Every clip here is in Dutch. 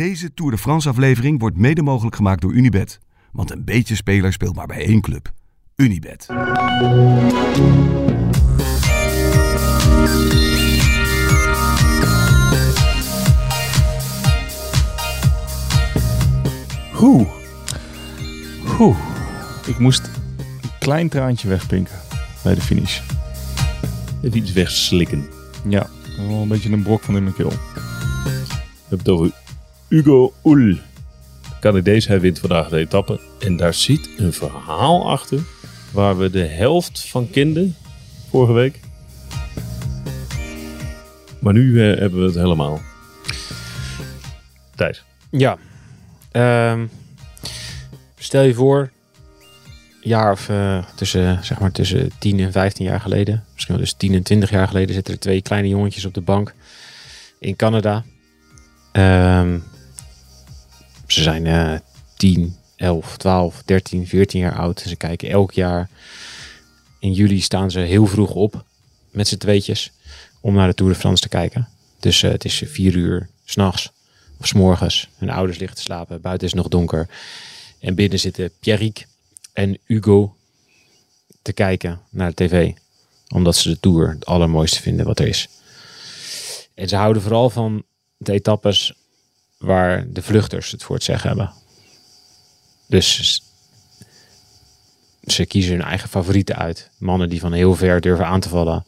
Deze Tour de France aflevering wordt mede mogelijk gemaakt door Unibet. Want een beetje speler speelt maar bij één club. Unibet. Hoe? Hoe? Ik moest een klein traantje wegpinken bij de finish. Even iets wegslikken. Ja, wel een beetje een brok van in mijn keel. Hebben het over Hugo Oel. De Canadees, hij wint vandaag de etappe. En daar zit een verhaal achter waar we de helft van kenden vorige week. Maar nu eh, hebben we het helemaal. Thijs. Ja. Ehm, stel je voor, een jaar of eh, tussen, zeg maar tussen 10 en 15 jaar geleden, misschien wel dus 10 en 20 jaar geleden, zitten er twee kleine jongetjes op de bank in Canada. Ehm, ze zijn eh 10, 11, 12, 13, 14 jaar oud. Ze kijken elk jaar. In juli staan ze heel vroeg op met z'n tweetjes om naar de Tour de France te kijken. Dus eh, het is 4 uur s'nachts of 's morgens. Hun ouders liggen te slapen. Buiten is nog donker. En binnen zitten Pierrick en Hugo te kijken naar de tv. Omdat ze de Tour het allermooiste vinden wat er is. En ze houden vooral van de etappes waar de vluchters het voor het zeggen hebben. Dus ze kiezen hun eigen favorieten uit. Mannen die van heel ver durven aan te vallen.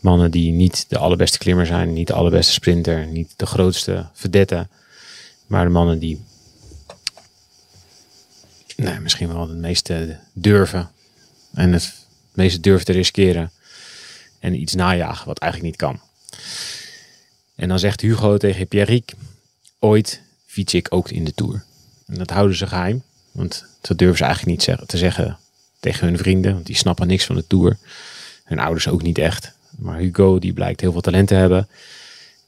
Mannen die niet de allerbeste klimmer zijn, niet de allerbeste sprinter, niet de grootste verdette. Maar de mannen die nee, misschien wel het meeste durven. En het meeste durven te riskeren. En iets najagen wat eigenlijk niet kan. En dan zegt Hugo tegen Pierrick, ooit fiets ik ook in de Tour. En dat houden ze geheim. Want dat durven ze eigenlijk niet te zeggen tegen hun vrienden. Want die snappen niks van de Tour. Hun ouders ook niet echt. Maar Hugo die blijkt heel veel talent te hebben.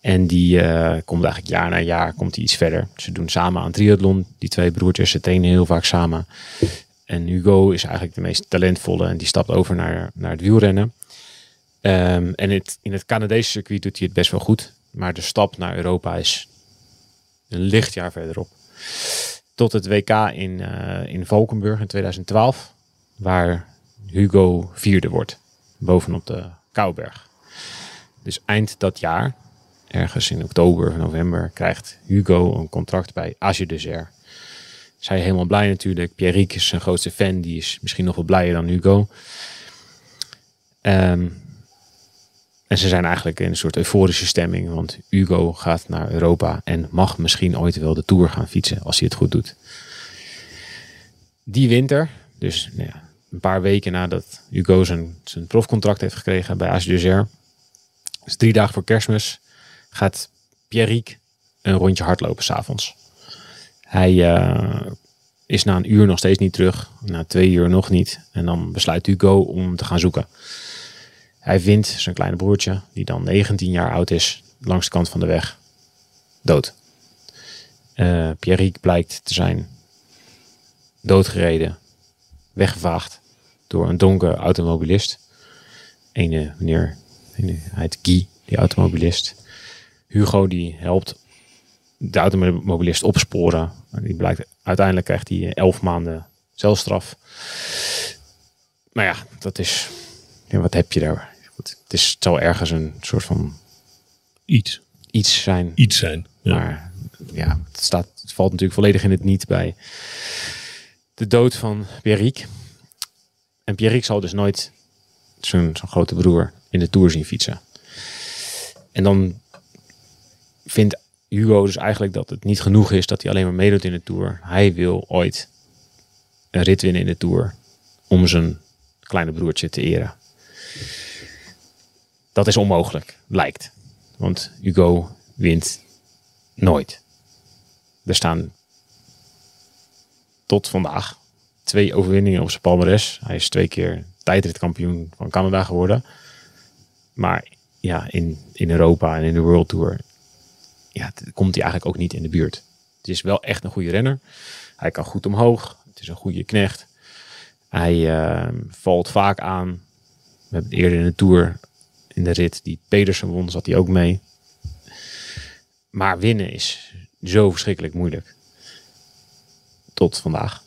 En die eh, komt eigenlijk jaar na jaar komt hij iets verder. Ze doen samen aan triathlon. Die twee broertjes, ze trainen heel vaak samen. En Hugo is eigenlijk de meest talentvolle. En die stapt over naar, naar het wielrennen. Ehm, en het, in het Canadese circuit doet hij het best wel goed. Maar de stap naar Europa is een lichtjaar verderop. Tot het WK in, eh, in Valkenburg in 2012. Waar Hugo vierde wordt. Bovenop de Kouberg. Dus eind dat jaar, ergens in oktober of november, krijgt Hugo een contract bij Age Desert. Zij helemaal blij natuurlijk. Pierrick is zijn grootste fan. Die is misschien nog wel blijer dan Hugo. Ehm, en ze zijn eigenlijk in een soort euforische stemming. Want Hugo gaat naar Europa en mag misschien ooit wel de Tour gaan fietsen als hij het goed doet. Die winter, dus nou ja, een paar weken nadat Hugo zijn, zijn profcontract heeft gekregen bij Desert. Dus drie dagen voor kerstmis gaat Pierrick een rondje hardlopen s'avonds. Hij eh, is na een uur nog steeds niet terug. Na twee uur nog niet. En dan besluit Hugo om te gaan zoeken. Hij vindt zijn kleine broertje, die dan 19 jaar oud is, langs de kant van de weg. Dood. Eh Pierrick blijkt te zijn doodgereden, weggevaagd door een donker automobilist. Ene meneer, ene, hij heet Guy, die automobilist. Hugo die helpt de automobilist opsporen. En Die blijkt, uiteindelijk krijgt hij elf maanden celstraf. Maar ja, dat is, ja, wat heb je daar? Het, is, het zal ergens een soort van Iets. iets zijn. Iets zijn. Ja. Maar ja, het, staat, het valt natuurlijk volledig in het niet bij de dood van Pierrick. En Pierrick zal dus nooit zijn zijn grote broer in de Tour zien fietsen. En dan vindt Hugo dus eigenlijk dat het niet genoeg is dat hij alleen maar meedoet in de Tour. Hij wil ooit een rit winnen in de Tour om zijn kleine broertje te eren. Dat is onmogelijk, lijkt. Want Hugo wint nooit. Er staan tot vandaag twee overwinningen op zijn palmares. Hij is twee keer tijdritkampioen van Canada geworden. Maar ja, in, in Europa en in de World Tour ja, komt hij eigenlijk ook niet in de buurt. Het is wel echt een goede renner. Hij kan goed omhoog. Het is een goede knecht. Hij eh, valt vaak aan. We hebben het eerder in de Tour, in de rit die Pedersen won, zat hij ook mee. Maar winnen is zo verschrikkelijk moeilijk. Tot vandaag.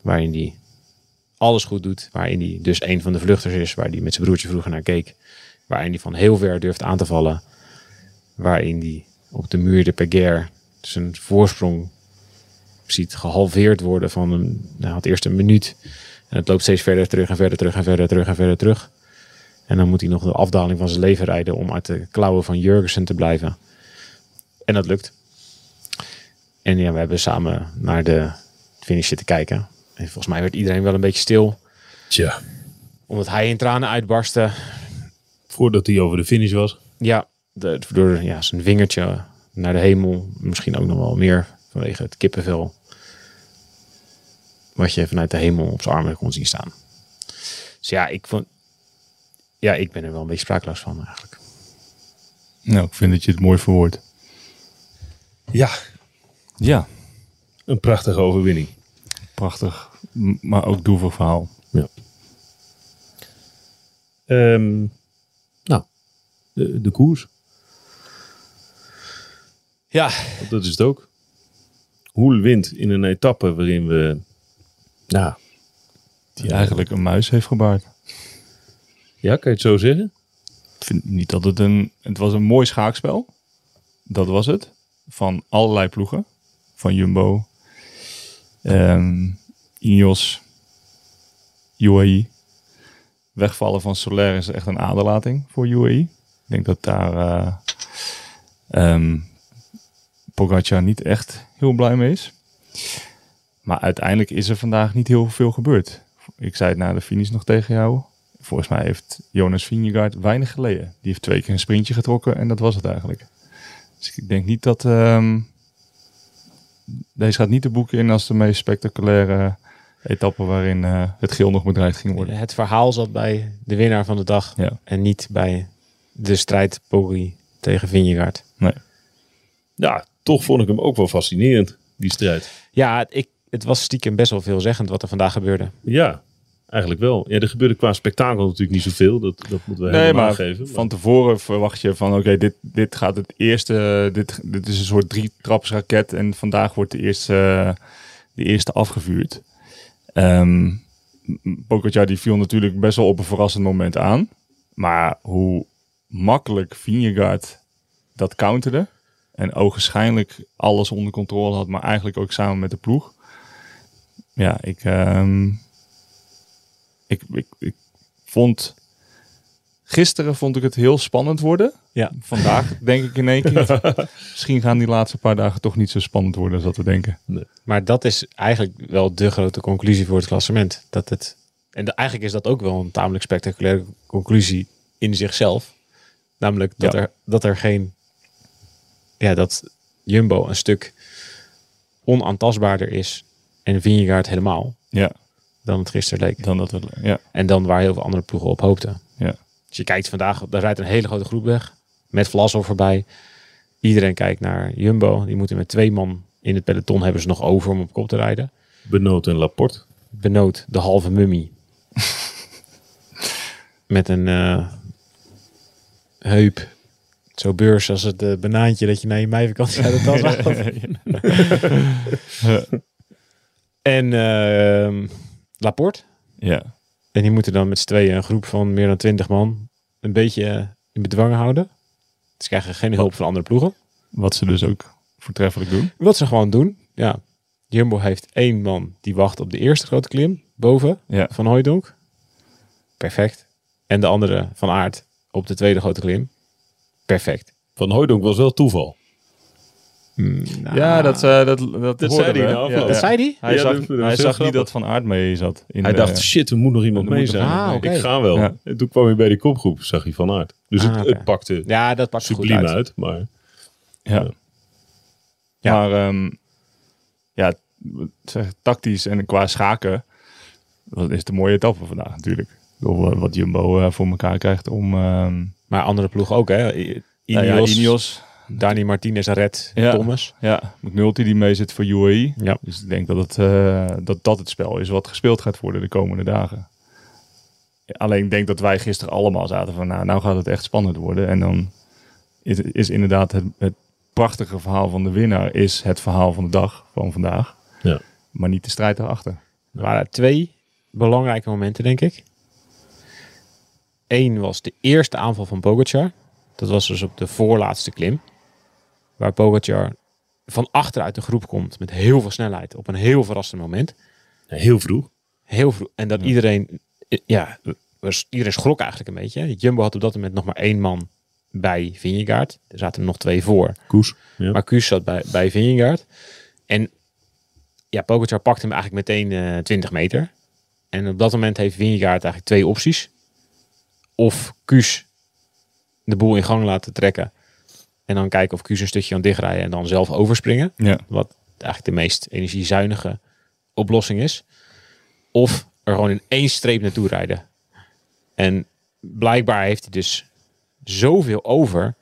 Waarin hij alles goed doet. Waarin hij dus een van de vluchters is. Waar hij met zijn broertje vroeger naar keek. Waarin hij van heel ver durft aan te vallen. Waarin hij op de muur de Peguer zijn voorsprong ziet gehalveerd worden van een, nou, het eerste minuut. En het loopt steeds verder terug en verder terug en verder terug en verder terug. En dan moet hij nog de afdaling van zijn leven rijden om uit de klauwen van Jurgensen te blijven. En dat lukt. En ja, we hebben samen naar de finish zitten kijken. En volgens mij werd iedereen wel een beetje stil. Tja, Omdat hij in tranen uitbarstte. voordat hij over de finish was. Ja, de, door ja, zijn vingertje naar de hemel. Misschien ook nog wel meer vanwege het kippenvel. Wat je vanuit de hemel op zijn armen kon zien staan. Dus ja, ik vond... Ja, ik ben er wel een beetje sprakeloos van eigenlijk. Nou, ik vind dat je het mooi verwoordt. Ja, Ja, een prachtige overwinning. prachtig. Maar ook droevig verhaal. Ehm, nou, de, de koers. Ja, dat is het ook. Hoel wint in een etappe waarin we... Nou, Die eigenlijk een muis heeft gebaard. Ja, kan je het zo zeggen? Ik vind niet dat het een... Het was een mooi schaakspel. Dat was het. Van allerlei ploegen. Van Jumbo. ehm Ineos. UAE. Wegvallen van Soler is echt een aderlating voor UAE. Ik denk dat daar ehm, Pogacar niet echt heel blij mee is. Maar uiteindelijk is er vandaag niet heel veel gebeurd. Ik zei het na de finish nog tegen jou. Volgens mij heeft Jonas Vingegaard weinig geleden. Die heeft twee keer een sprintje getrokken en dat was het eigenlijk. Dus ik denk niet dat... ehm, deze gaat niet de boeken in als de meest spectaculaire etappe waarin eh, het geel nog bedreigd ging worden. het verhaal zat bij de winnaar van de dag. Ja. En niet bij de strijd Poggi tegen Vingegaard. Ja, toch vond ik hem ook wel fascinerend, die strijd. Ja, ik, het was stiekem best wel veelzeggend wat er vandaag gebeurde. Ja, eigenlijk wel. Ja, er gebeurde qua spektakel natuurlijk niet zoveel. Dat, dat moeten we Nee, helemaal maar aangeven. van tevoren verwacht je van oké, dit, dit gaat het eerste, dit, dit is een soort drietrapsraket en vandaag wordt de eerste, de eerste afgevuurd. Pogacar die viel natuurlijk best wel op een verrassend moment aan. Maar hoe makkelijk Vingegaard dat counterde en ogenschijnlijk alles onder controle had, maar eigenlijk ook samen met de ploeg. Ja, ik, ehm, ik, ik, ik vond Gisteren vond ik het heel spannend worden. Ja. Vandaag denk ik in één keer. Misschien gaan die laatste paar dagen toch niet zo spannend worden als dat we denken. Maar dat is eigenlijk wel de grote conclusie voor het klassement. Dat het, en de- eigenlijk is dat ook wel een tamelijk spectaculaire conclusie in zichzelf. Namelijk dat, Ja. er, dat er geen... Ja, dat Jumbo een stuk onaantastbaarder is. En Vingegaard helemaal. Ja, Dan het gisteren leek. dan dat we. Ja, En dan waar heel veel andere ploegen op hoopten. ja. Als je kijkt vandaag, daar rijdt een hele grote groep weg. Met Vlasov voorbij. Iedereen kijkt naar Jumbo. Die moeten met twee man in het peloton hebben ze nog over om op kop te rijden. Benoot en Laporte. Benoot de halve mummie. met een eh, heup. Zo beurs als het eh, banaantje dat je na je meivakantie uit de tas haalt. en ehm, Laporte. ja. En die moeten dan met z'n tweeën een groep van meer dan twintig man een beetje eh, in bedwang houden. Ze krijgen geen hulp van andere ploegen. Wat ze dus ook voortreffelijk doen. Wat ze gewoon doen, ja. Jumbo heeft één man die wacht op de eerste grote klim boven Ja. van Hooijdonk. Perfect. En de andere van Aert op de tweede grote klim. Perfect. Van Hooydonk was wel toeval. Nou, Ja, dat, eh, dat, dat, Dat zei hij. Ja, Dat ja. zei hij? Hij Ja, zag, dat- hij zag niet dat Van Aert mee zat. In Hij de- dacht, shit, er moet nog iemand mee zijn. Ah. Ik ga wel. Ja. En toen kwam hij bij die kopgroep, zag hij Van Aert. Dus Ah, het, het pakte Ja, dat pakt goed subliem uit. uit. Maar Ja. Ja. Maar ehm, ja, zeg, tactisch en qua schaken, dat is de mooie etappe vandaag natuurlijk. Eh, Wat Jumbo eh, voor elkaar krijgt om... ehm Maar andere ploegen ook, hè? Nou ja, Ineos. Dani Martinez, Red, Ja. Thomas. Ja, McNulty die mee zit voor UAE. Ja. Dus ik denk dat, het, eh, dat dat het spel is wat gespeeld gaat worden de komende dagen. Alleen ik denk dat wij gisteren allemaal zaten van, nou, nou gaat het echt spannend worden. En dan is, is inderdaad het, het prachtige verhaal van de winnaar is het verhaal van de dag van vandaag. Ja. Maar niet de strijd erachter. Er waren twee belangrijke momenten, denk ik. Eén was de eerste aanval van Pogacar. Dat was dus op de voorlaatste klim. Waar Pogacar van achteruit de groep komt met heel veel snelheid op een heel verrassend moment. Heel vroeg. Heel vroeg. En dat iedereen, ja, iedereen schrok eigenlijk een beetje. Jumbo had op dat moment nog maar één man bij Vingegaard. Er zaten er nog twee voor. Koes. Ja. Maar Kuus zat bij, bij Vingegaard. En ja, Pogacar pakte hem eigenlijk meteen eh 20 meter. En op dat moment heeft Vingegaard eigenlijk twee opties. Of Kuus de boel in gang laten trekken. En dan kijken of Kuus een stukje kan dichtrijden en dan zelf overspringen. Ja. Wat eigenlijk de meest energiezuinige oplossing is. Of er gewoon in één streep naartoe rijden. En blijkbaar heeft hij dus zoveel over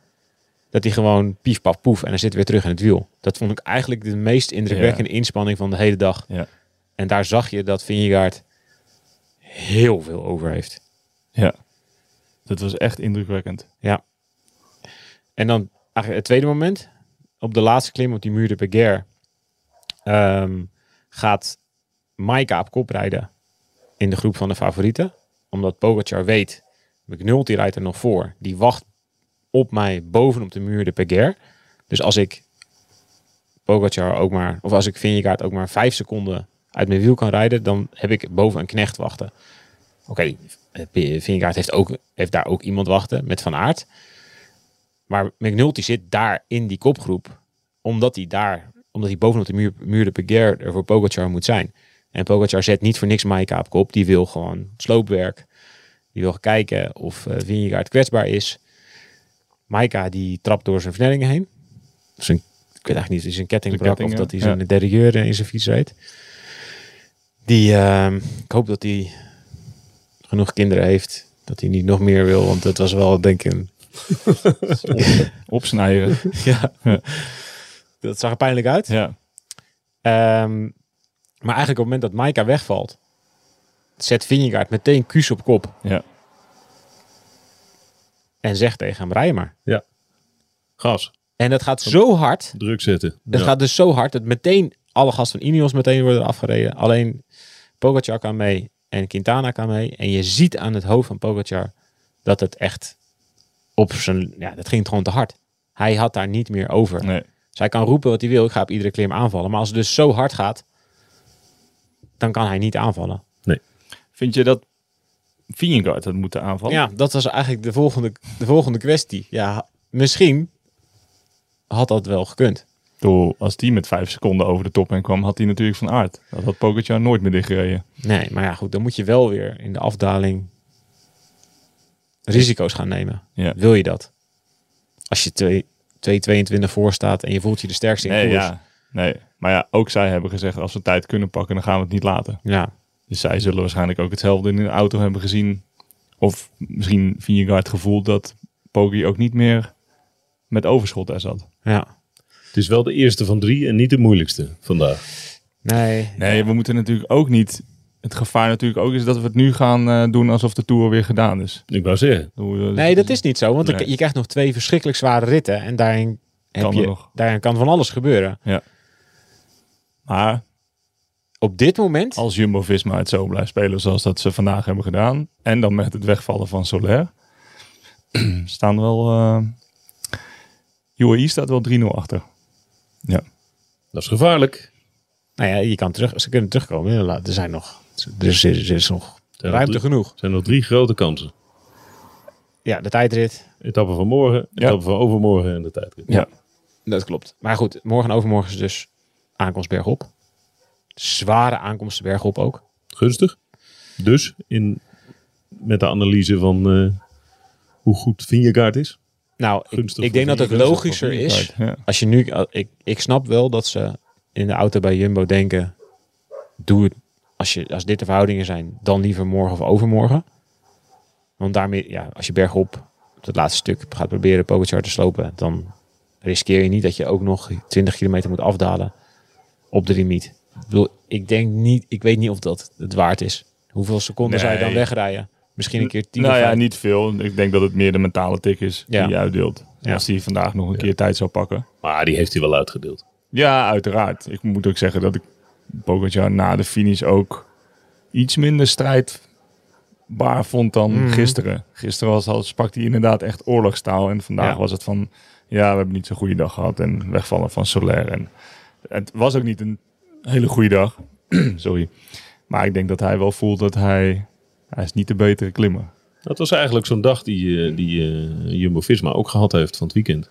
dat hij gewoon pief paf poef en dan zit weer terug in het wiel. Dat vond ik eigenlijk de meest indrukwekkende inspanning van de hele dag. Ja. En daar zag je dat Vingegaard heel veel over heeft. ja. Dat was echt indrukwekkend. Ja. En dan het tweede moment. Op de laatste klim op die muur de Peguer ehm, gaat Maika op kop rijden in de groep van de favorieten. Omdat Pogacar weet, McNulty rijdt er nog voor. Die wacht op mij bovenop de muur de Peguer. Dus als ik Pogacar ook maar, of als ik Vingegaard ook maar vijf seconden uit mijn wiel kan rijden, dan heb ik boven een knecht wachten. Oké, okay, Vingegaard heeft, ook, heeft daar ook iemand wachten met Van Aert. Maar McNulty zit daar in die kopgroep, omdat hij daar, omdat hij bovenop de muur, muur de Peguer er voor Pogacar moet zijn. En Pogacar zet niet voor niks Maika op kop. Die wil gewoon sloopwerk. Die wil kijken of uh, Vingegaard kwetsbaar is. Maika die trapt door zijn versnellingen heen. Zijn, ik weet eigenlijk niet, is een ketting brak ketting, of dat hij ja. zijn derrière in zijn fiets reed. Die, uh, ik hoop dat hij genoeg kinderen heeft. Dat hij niet nog meer wil, want dat was wel denk ik een... Opsnijden. ja, dat zag er pijnlijk uit. ja. Um, maar eigenlijk op het moment dat Maika wegvalt, zet Vingegaard meteen Kuus op kop. Ja. En zegt tegen hem, rij maar. Ja. Gas. En dat gaat zo hard. Druk zetten. Ja. gaat dus zo hard dat meteen alle gasten van Ineos meteen worden afgereden. Alleen Pogacar kan mee en Quintana kan mee. En je ziet aan het hoofd van Pogacar dat het echt op zijn... Ja, dat ging gewoon te hard. Hij had daar niet meer over. Nee. Dus hij kan roepen wat hij wil. Ik ga op iedere klim aanvallen. Maar als het dus zo hard gaat, dan kan hij niet aanvallen. Vind je dat Vingegaard had moeten aanvallen? Ja, dat was eigenlijk de volgende, de volgende kwestie. Ja, misschien had dat wel gekund. Ik bedoel, als die met vijf seconden over de top heen kwam, had hij natuurlijk van aard. Dat had Pogacar nooit meer dichtgereden. Nee, maar ja, goed, dan moet je wel weer in de afdaling risico's gaan nemen. Ja. Wil je dat? Als je 2,22 voor staat en je voelt je de sterkste in Nee, koers. ja. Nee, maar ja, ook zij hebben gezegd, als we tijd kunnen pakken, dan gaan we het niet laten. ja. Dus zij zullen waarschijnlijk ook hetzelfde in de auto hebben gezien. Of misschien Vingegaard gevoeld dat Poggi ook niet meer met overschot er zat. ja. Het is wel de eerste van drie en niet de moeilijkste vandaag. Nee. Nee, we moeten natuurlijk ook niet... Het gevaar natuurlijk ook is dat we het nu gaan eh, doen alsof de Tour weer gedaan is. Ik wou zeggen. Eh, Nee, dat is niet zo. Want Nee. je krijgt nog twee verschrikkelijk zware ritten. En daarin, heb Kan je, nog. daarin kan van alles gebeuren. Maar Op dit moment... als Jumbo-Visma het zo blijft spelen zoals dat ze vandaag hebben gedaan... en dan met het wegvallen van Soler... staan wel... eh UAE staat wel 3-0 achter. Ja. Dat is gevaarlijk. Nou ja, je kan terug, ze kunnen terugkomen. Er zijn nog... Er is, er is nog Zijn ruimte drie- genoeg. Er zijn nog drie grote kansen. Ja, de tijdrit. Etappe van morgen, Ja. etappe van overmorgen en de tijdrit. Ja. Dat klopt. Maar goed, morgen en overmorgen is dus aankomst bergop. Zware aankomst bergop ook. Gunstig. Dus in, met de analyse van eh, hoe goed Vingegaard is. Nou, ik, Gunstig ik denk dat het logischer is. Ja. Als je nu, ik, ik snap wel dat ze in de auto bij Jumbo denken: doe het als, je, als dit de verhoudingen zijn, dan liever morgen of overmorgen. Want daarmee, ja, als je bergop op het laatste stuk gaat proberen Pogacar te slopen, dan riskeer je niet dat je ook nog 20 kilometer moet afdalen op de limiet. Ik bedoel, ik denk niet, ik weet niet of dat het waard is. Hoeveel seconden zou je dan wegrijden? Misschien een keer 10 Nou of ja, vijf- niet veel. Ik denk dat het meer de mentale tik is Ja. die je uitdeelt. Ja. Als hij vandaag nog een keer tijd zou pakken. Maar die heeft hij wel uitgedeeld. Ja, uiteraard. Ik moet ook zeggen dat ik Pogacar na de finish ook iets minder strijdbaar vond dan Mhm. gisteren. Gisteren was, al- sprak hij inderdaad echt oorlogstaal. En vandaag Ja. was het van, ja, we hebben niet zo'n goede dag gehad. En wegvallen van Soler. En het was ook niet een hele goede dag. Sorry. Maar ik denk dat hij wel voelt dat hij, hij is niet de betere klimmer. Dat was eigenlijk zo'n dag die, eh, die eh, Jumbo-Visma ook gehad heeft van het weekend.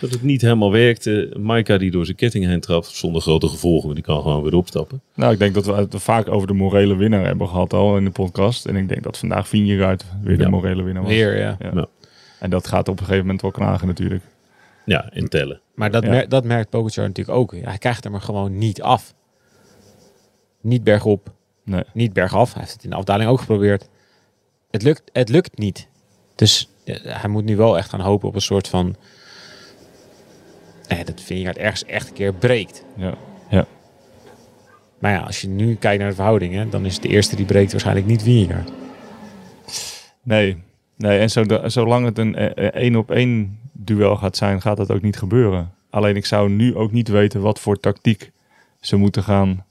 Dat het niet helemaal werkte. Maika die door zijn ketting heen trap zonder grote gevolgen. Die kan gewoon weer opstappen. Nou, ik denk dat we het vaak over de morele winnaar hebben gehad al in de podcast. En ik denk dat vandaag Vingegaard weer de Ja. morele winnaar was. Weer, ja. Ja. Ja. En dat gaat op een gegeven moment wel knagen natuurlijk. Ja, in tellen. Maar dat, Ja. mer- dat merkt Pogacar natuurlijk ook. Hij krijgt hem er gewoon niet af. Niet bergop, Nee. niet bergaf. Hij heeft het in de afdaling ook geprobeerd. Het lukt, het lukt niet. Dus eh, hij moet nu wel echt gaan hopen op een soort van... Nee, dat vind je ergens echt een keer breekt. Ja. ja. Maar ja, als je nu kijkt naar de verhoudingen... dan is de eerste die breekt waarschijnlijk niet Vingegaard. Nee. Nee, en zo, zolang het een eh, eh, één op één duel gaat zijn, gaat dat ook niet gebeuren. Alleen ik zou nu ook niet weten wat voor tactiek ze moeten gaan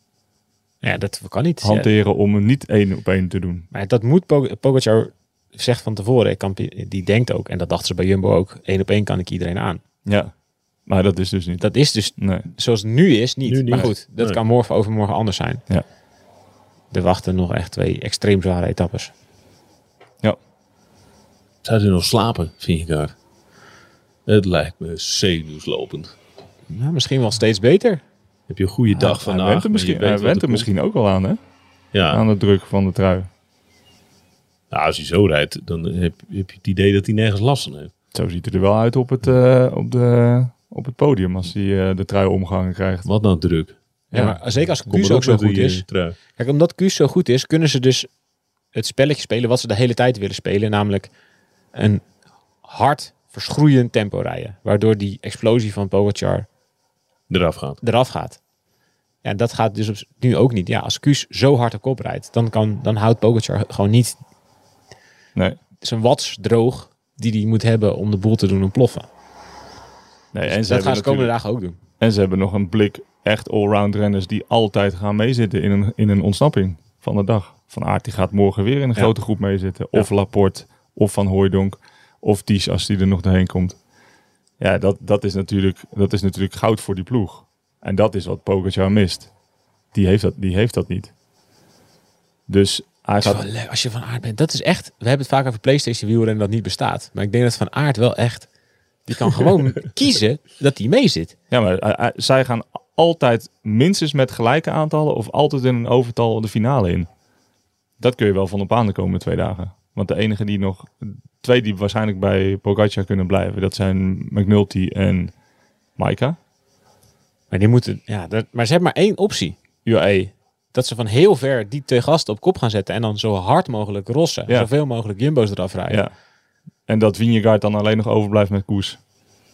Ja, dat kan niet. Hanteren om hem niet één op één te doen. Maar dat moet Pog- Pogacar zegt van tevoren. Ik kan, die denkt ook, en dat dachten ze bij Jumbo ook... één op één kan ik iedereen aan. Ja. Maar dat is dus niet. Dat is dus Nee. zoals het nu is, niet. Nu niet. Maar goed, dat Nee. kan morgen overmorgen anders zijn. Ja. Er wachten nog echt twee extreem zware etappes. Ja. Zou hij nog slapen, Vingegaard? Het lijkt me zenuwslopend. Nou, misschien wel steeds beter. Heb je een goede dag hij vandaag? went er misschien, hij went er misschien ook wel aan, hè? Ja, Aan de druk van de trui. Nou, als hij zo rijdt, dan heb, heb je het idee dat hij nergens last van heeft. Zo ziet het er wel uit op het, eh, op de, op het podium als hij eh, de trui omgehangen krijgt. Wat nou druk. Ja, maar zeker als maar ook zo goed is. eh, trui. Kijk, omdat Kuus zo goed is, kunnen ze dus het spelletje spelen wat ze de hele tijd willen spelen. Namelijk een hard verschroeiend tempo rijden. Waardoor die explosie van Pogacar Eraf gaat. eraf gaat. Ja, dat gaat dus op, nu ook niet. Ja, als Kuus zo hard op kop rijdt, dan, kan, dan houdt Pogacar gewoon niet Nee. zijn watts droog die hij moet hebben om de boel te doen ontploffen. Nee en, ze dat gaan ze komende natuurlijk- dagen ook doen. en ze hebben nog een blik echt allround renners die altijd gaan meezitten in een, in een ontsnapping van de dag. Van Aert die gaat morgen weer in een Ja. grote groep meezitten. Of Laporte, of Van Hooijdonk, of Ties als die er nog doorheen komt. Ja, dat, dat, is natuurlijk, dat is natuurlijk goud voor die ploeg. En dat is wat Pogacar mist. Die heeft dat, die heeft dat niet. Dus hij gaat... als je van aard bent. Dat is echt. We hebben het vaak over PlayStation wielrennen dat niet bestaat. Maar ik denk dat van aard wel echt. Die kan gewoon kiezen dat hij mee zit. Ja, maar eh, eh, zij gaan altijd minstens met gelijke aantallen of altijd in een overtal de finale in. Dat kun je wel van op aan de komende twee dagen. Want de enige die nog, twee die waarschijnlijk bij Pogacar kunnen blijven, dat zijn McNulty en Maika. Maar die moeten. Ja, dat, maar ze hebben maar één optie. UAE. Dat ze van heel ver die twee gasten op kop gaan zetten. En dan zo hard mogelijk rossen. Ja. Zoveel mogelijk jumbo's eraf rijden. Ja. En dat Vingegaard dan alleen nog overblijft met koers.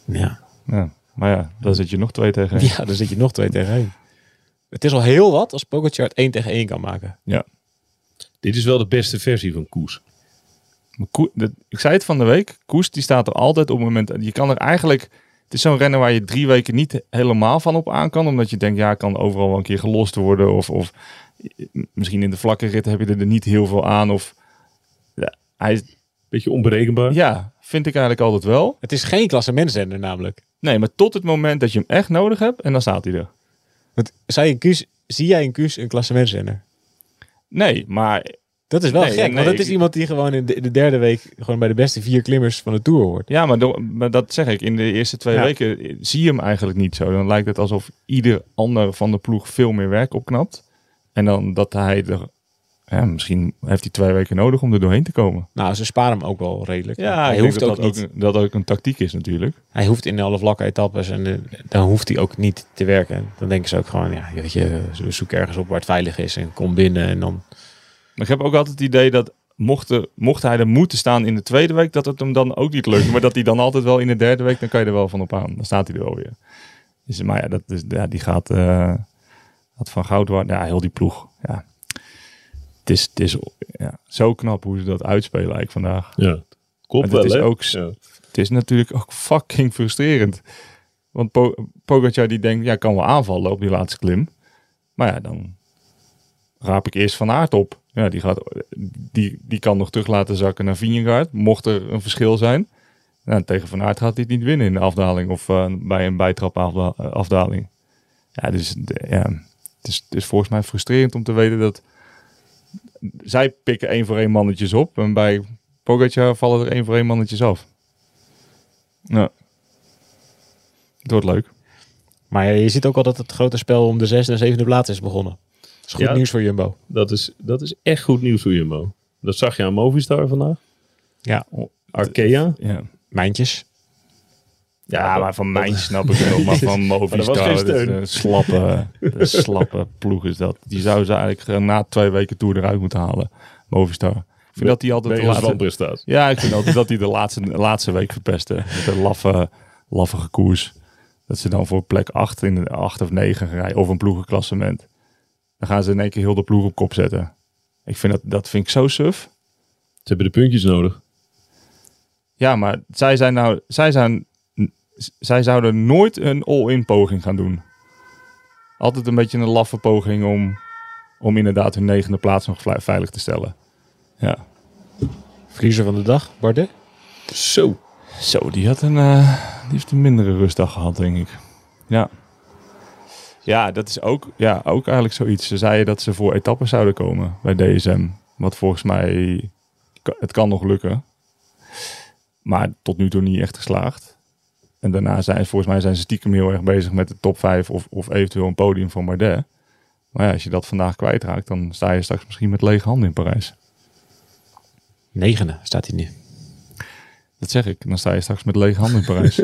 Ja. Ja. Maar ja, dan zit je nog twee tegen ja, dan zit je nog twee tegen. Het is al heel wat als Pogacar het één tegen één kan maken. Ja. Dit is wel de beste versie van Koes. Maar Koe- dat- ik zei het van de week. Koes die staat er altijd op het moment. Je kan er eigenlijk. Het is zo'n rennen waar je drie weken niet helemaal van op aan kan. Omdat je denkt, ja, kan overal wel een keer gelost worden. Of, of misschien in de vlakke rit heb je er niet heel veel aan. Of ja, hij, is- Beetje onberekenbaar. ja, vind ik eigenlijk altijd wel. Het is geen klassementsrenner namelijk. Nee, maar tot het moment dat je hem echt nodig hebt. En dan staat hij er. Want, zou je in Kuus, zie jij in Kuus een klassementsrenner? Nee, maar Dat is wel Nee, gek, nee, want ik- is iemand die gewoon in de, derde week gewoon bij de beste vier klimmers van de Tour hoort. Ja, maar, dat zeg ik. In de eerste twee Ja. weken zie je hem eigenlijk niet zo. Dan lijkt het alsof ieder ander van de ploeg veel meer werk opknapt. En dan dat hij er... Ja, misschien heeft hij twee weken nodig om er doorheen te komen. Nou, ze sparen hem ook wel redelijk. Ja, hij hoeft dat ook dat, niet. ook, dat ook een tactiek is natuurlijk. Hij hoeft in alle vlakke etappes en eh, dan hoeft hij ook niet te werken. Dan denken ze ook gewoon, ja, weet je, zoek ergens op waar het veilig is en kom binnen en dan. Maar ik heb ook altijd het idee dat mocht, er, mocht hij er moeten staan in de tweede week, dat het hem dan ook niet lukt. maar dat hij dan altijd wel in de derde week, dan kan je er wel van op aan. Dan staat hij er wel weer. Dus, maar ja, dat is, ja, die gaat, eh, gaat van goud worden. Ja, heel die ploeg. Ja. Het is, het is ja, zo knap hoe ze dat uitspelen eigenlijk vandaag. Ja. Klopt wel, dit is ook- Ja. het is natuurlijk ook fucking frustrerend. Want po Pogacar die denkt, ja, kan wel aanvallen op die laatste klim. Maar ja, dan raap ik eerst Van Aert op. Ja, die, gaat, die, die kan nog terug laten zakken naar Vingegaard, mocht er een verschil zijn. Nou, tegen Van Aert gaat hij het niet winnen in de afdaling of eh, bij een bijtrapafdaling. Ja, dus de- ja, het, is, het is volgens mij frustrerend om te weten dat zij pikken één voor één mannetjes op en bij Pogacar vallen er één voor één mannetjes af. Ja. Het wordt leuk. Maar je ziet ook al dat het grote spel om de zesde en zevende plaats is begonnen. Dat is goed Ja. nieuws voor Jumbo. Dat is, dat is echt goed nieuws voor Jumbo. Dat zag je aan Movistar vandaag. Ja, Arkea. Ja, mijntjes. Ja maar van mijn snap ik maar van Movistar, dat is een slappe, een slappe ploeg is dat. Die zou ze eigenlijk eh, na twee weken Tour eruit moeten halen, Movistar. Ik vind dat die altijd de laatste... Ja, ik vind altijd dat die de laatste, laatste week verpesten. Met een laffe, laffige koers. Dat ze dan voor plek 8 in de 8 of 9 gaan rijden. Of een ploegenklassement. Dan gaan ze in één keer heel de ploeg op kop zetten. Ik vind dat, dat vind ik zo suf. Ze hebben de puntjes nodig. Ja, maar zij zijn nou, zij zijn, zij zouden nooit een all-in poging gaan doen. Altijd een beetje een laffe poging om, om inderdaad hun negende plaats nog veilig te stellen. Ja. Verliezer van de dag, Bardet. Zo. Zo, die had een, eh, die heeft een mindere rustdag gehad, denk ik. Ja. Ja, dat is ook, ja, ook eigenlijk zoiets. Ze zeiden dat ze voor etappes zouden komen bij DSM. Wat volgens mij, het kan nog lukken. Maar tot nu toe niet echt geslaagd. En daarna zijn ze, volgens mij zijn ze stiekem heel erg bezig met de top 5 of, of eventueel een podium van Bardet. Maar ja, als je dat vandaag kwijtraakt, dan sta je straks misschien met lege handen in Parijs. Negende staat hij nu. Dat zeg ik, dan sta je straks met lege handen in Parijs.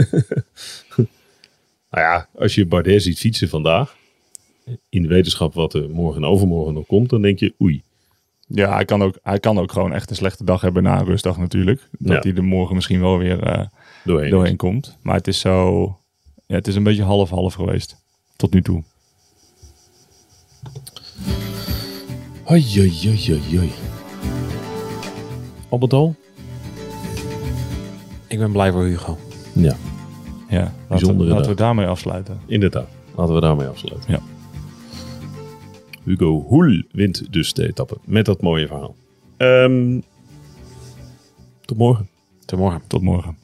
Nou ja, als je Bardet ziet fietsen vandaag. In de wetenschap wat er morgen en overmorgen nog komt. Dan denk je oei. Ja, hij kan, ook, hij kan ook gewoon echt een slechte dag hebben na een rustdag natuurlijk. Dat Ja. hij er morgen misschien wel weer eh, Doorheen. doorheen komt. Maar het is zo... Ja, het is een beetje half-half geweest. Tot nu toe. Hoi, hoi, hoi, hoi, hoi. Al met al? Ik ben blij voor Hugo. Ja, Ja, laten, laten we daarmee afsluiten. inderdaad. Laten we daarmee afsluiten. Ja. Hugo Hoel wint dus de etappe. Met dat mooie verhaal. Ehm, tot morgen. Tot morgen. Tot morgen.